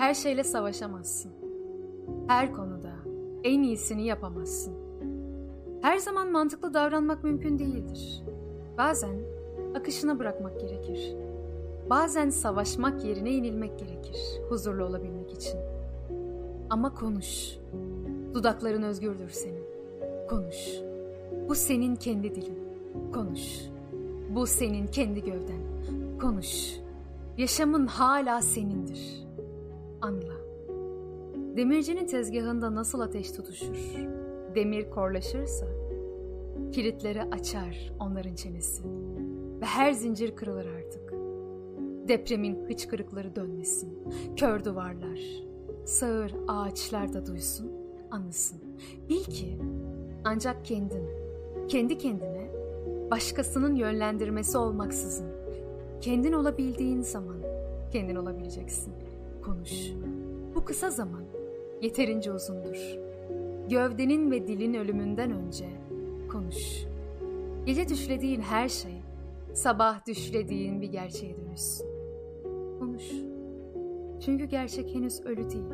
Her şeyle savaşamazsın. Her konuda en iyisini yapamazsın. Her zaman mantıklı davranmak mümkün değildir. Bazen akışına bırakmak gerekir. Bazen savaşmak yerine yenilmek gerekir huzurlu olabilmek için. Ama konuş. Dudakların özgürdür senin. Konuş. Bu senin kendi dilin. Konuş. Bu senin kendi gövden. Konuş. Yaşamın hala senindir. Anla. Demircinin tezgahında nasıl ateş tutuşur? Demir korlaşırsa kilitleri açar onların çenesi ve her zincir kırılır artık. Depremin hıçkırıkları dönmesin. Kör duvarlar, sağır ağaçlar da duysun, anlasın. Bil ki ancak kendin, kendi kendine başkasının yönlendirmesi olmaksızın kendin olabildiğin zaman kendin olabileceksin. Konuş. Bu kısa zaman yeterince uzundur. Gövdenin ve dilin ölümünden önce konuş. Gece düşlediğin her şey sabah düşlediğin bir gerçeğe dönüşsün. Konuş. Çünkü gerçek henüz ölü değil.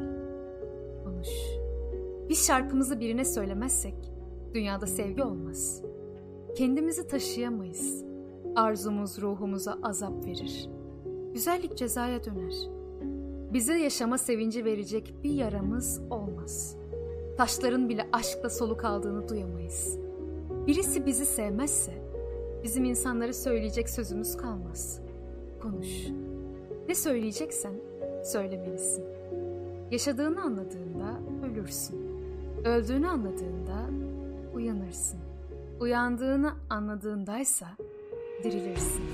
Konuş. Biz şarkımızı birine söylemezsek dünyada sevgi olmaz. Kendimizi taşıyamayız. Arzumuz ruhumuza azap verir. Güzellik cezaya döner. Bize yaşama sevinci verecek bir yaramız olmaz. Taşların bile aşkla soluk aldığını duyamayız. Birisi bizi sevmezse bizim insanlara söyleyecek sözümüz kalmaz. Konuş. Ne söyleyeceksen söylemelisin. Yaşadığını anladığında ölürsün. Öldüğünü anladığında uyanırsın. Uyandığını anladığındaysa dirilirsin.